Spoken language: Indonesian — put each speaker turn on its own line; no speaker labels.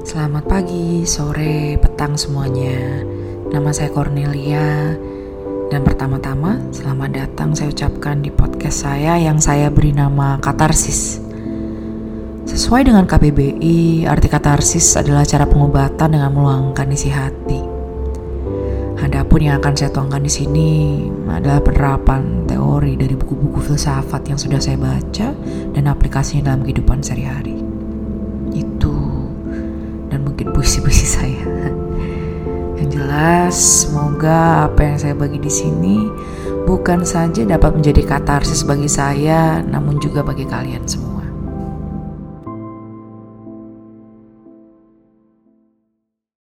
Selamat pagi, sore, petang semuanya. Nama saya Cornelia. Dan pertama-tama, selamat datang saya ucapkan di podcast saya yang saya beri nama Katarsis. Sesuai dengan KBBI, arti katarsis adalah cara pengobatan dengan meluangkan isi hati. Adapun yang akan saya tuangkan di sini adalah penerapan teori dari buku-buku filsafat yang sudah saya baca dan aplikasinya dalam kehidupan sehari-hari. Mungkin puisi-puisi saya. Yang jelas, semoga apa yang saya bagi di sini bukan saja dapat menjadi katarsis bagi saya, namun juga bagi kalian semua.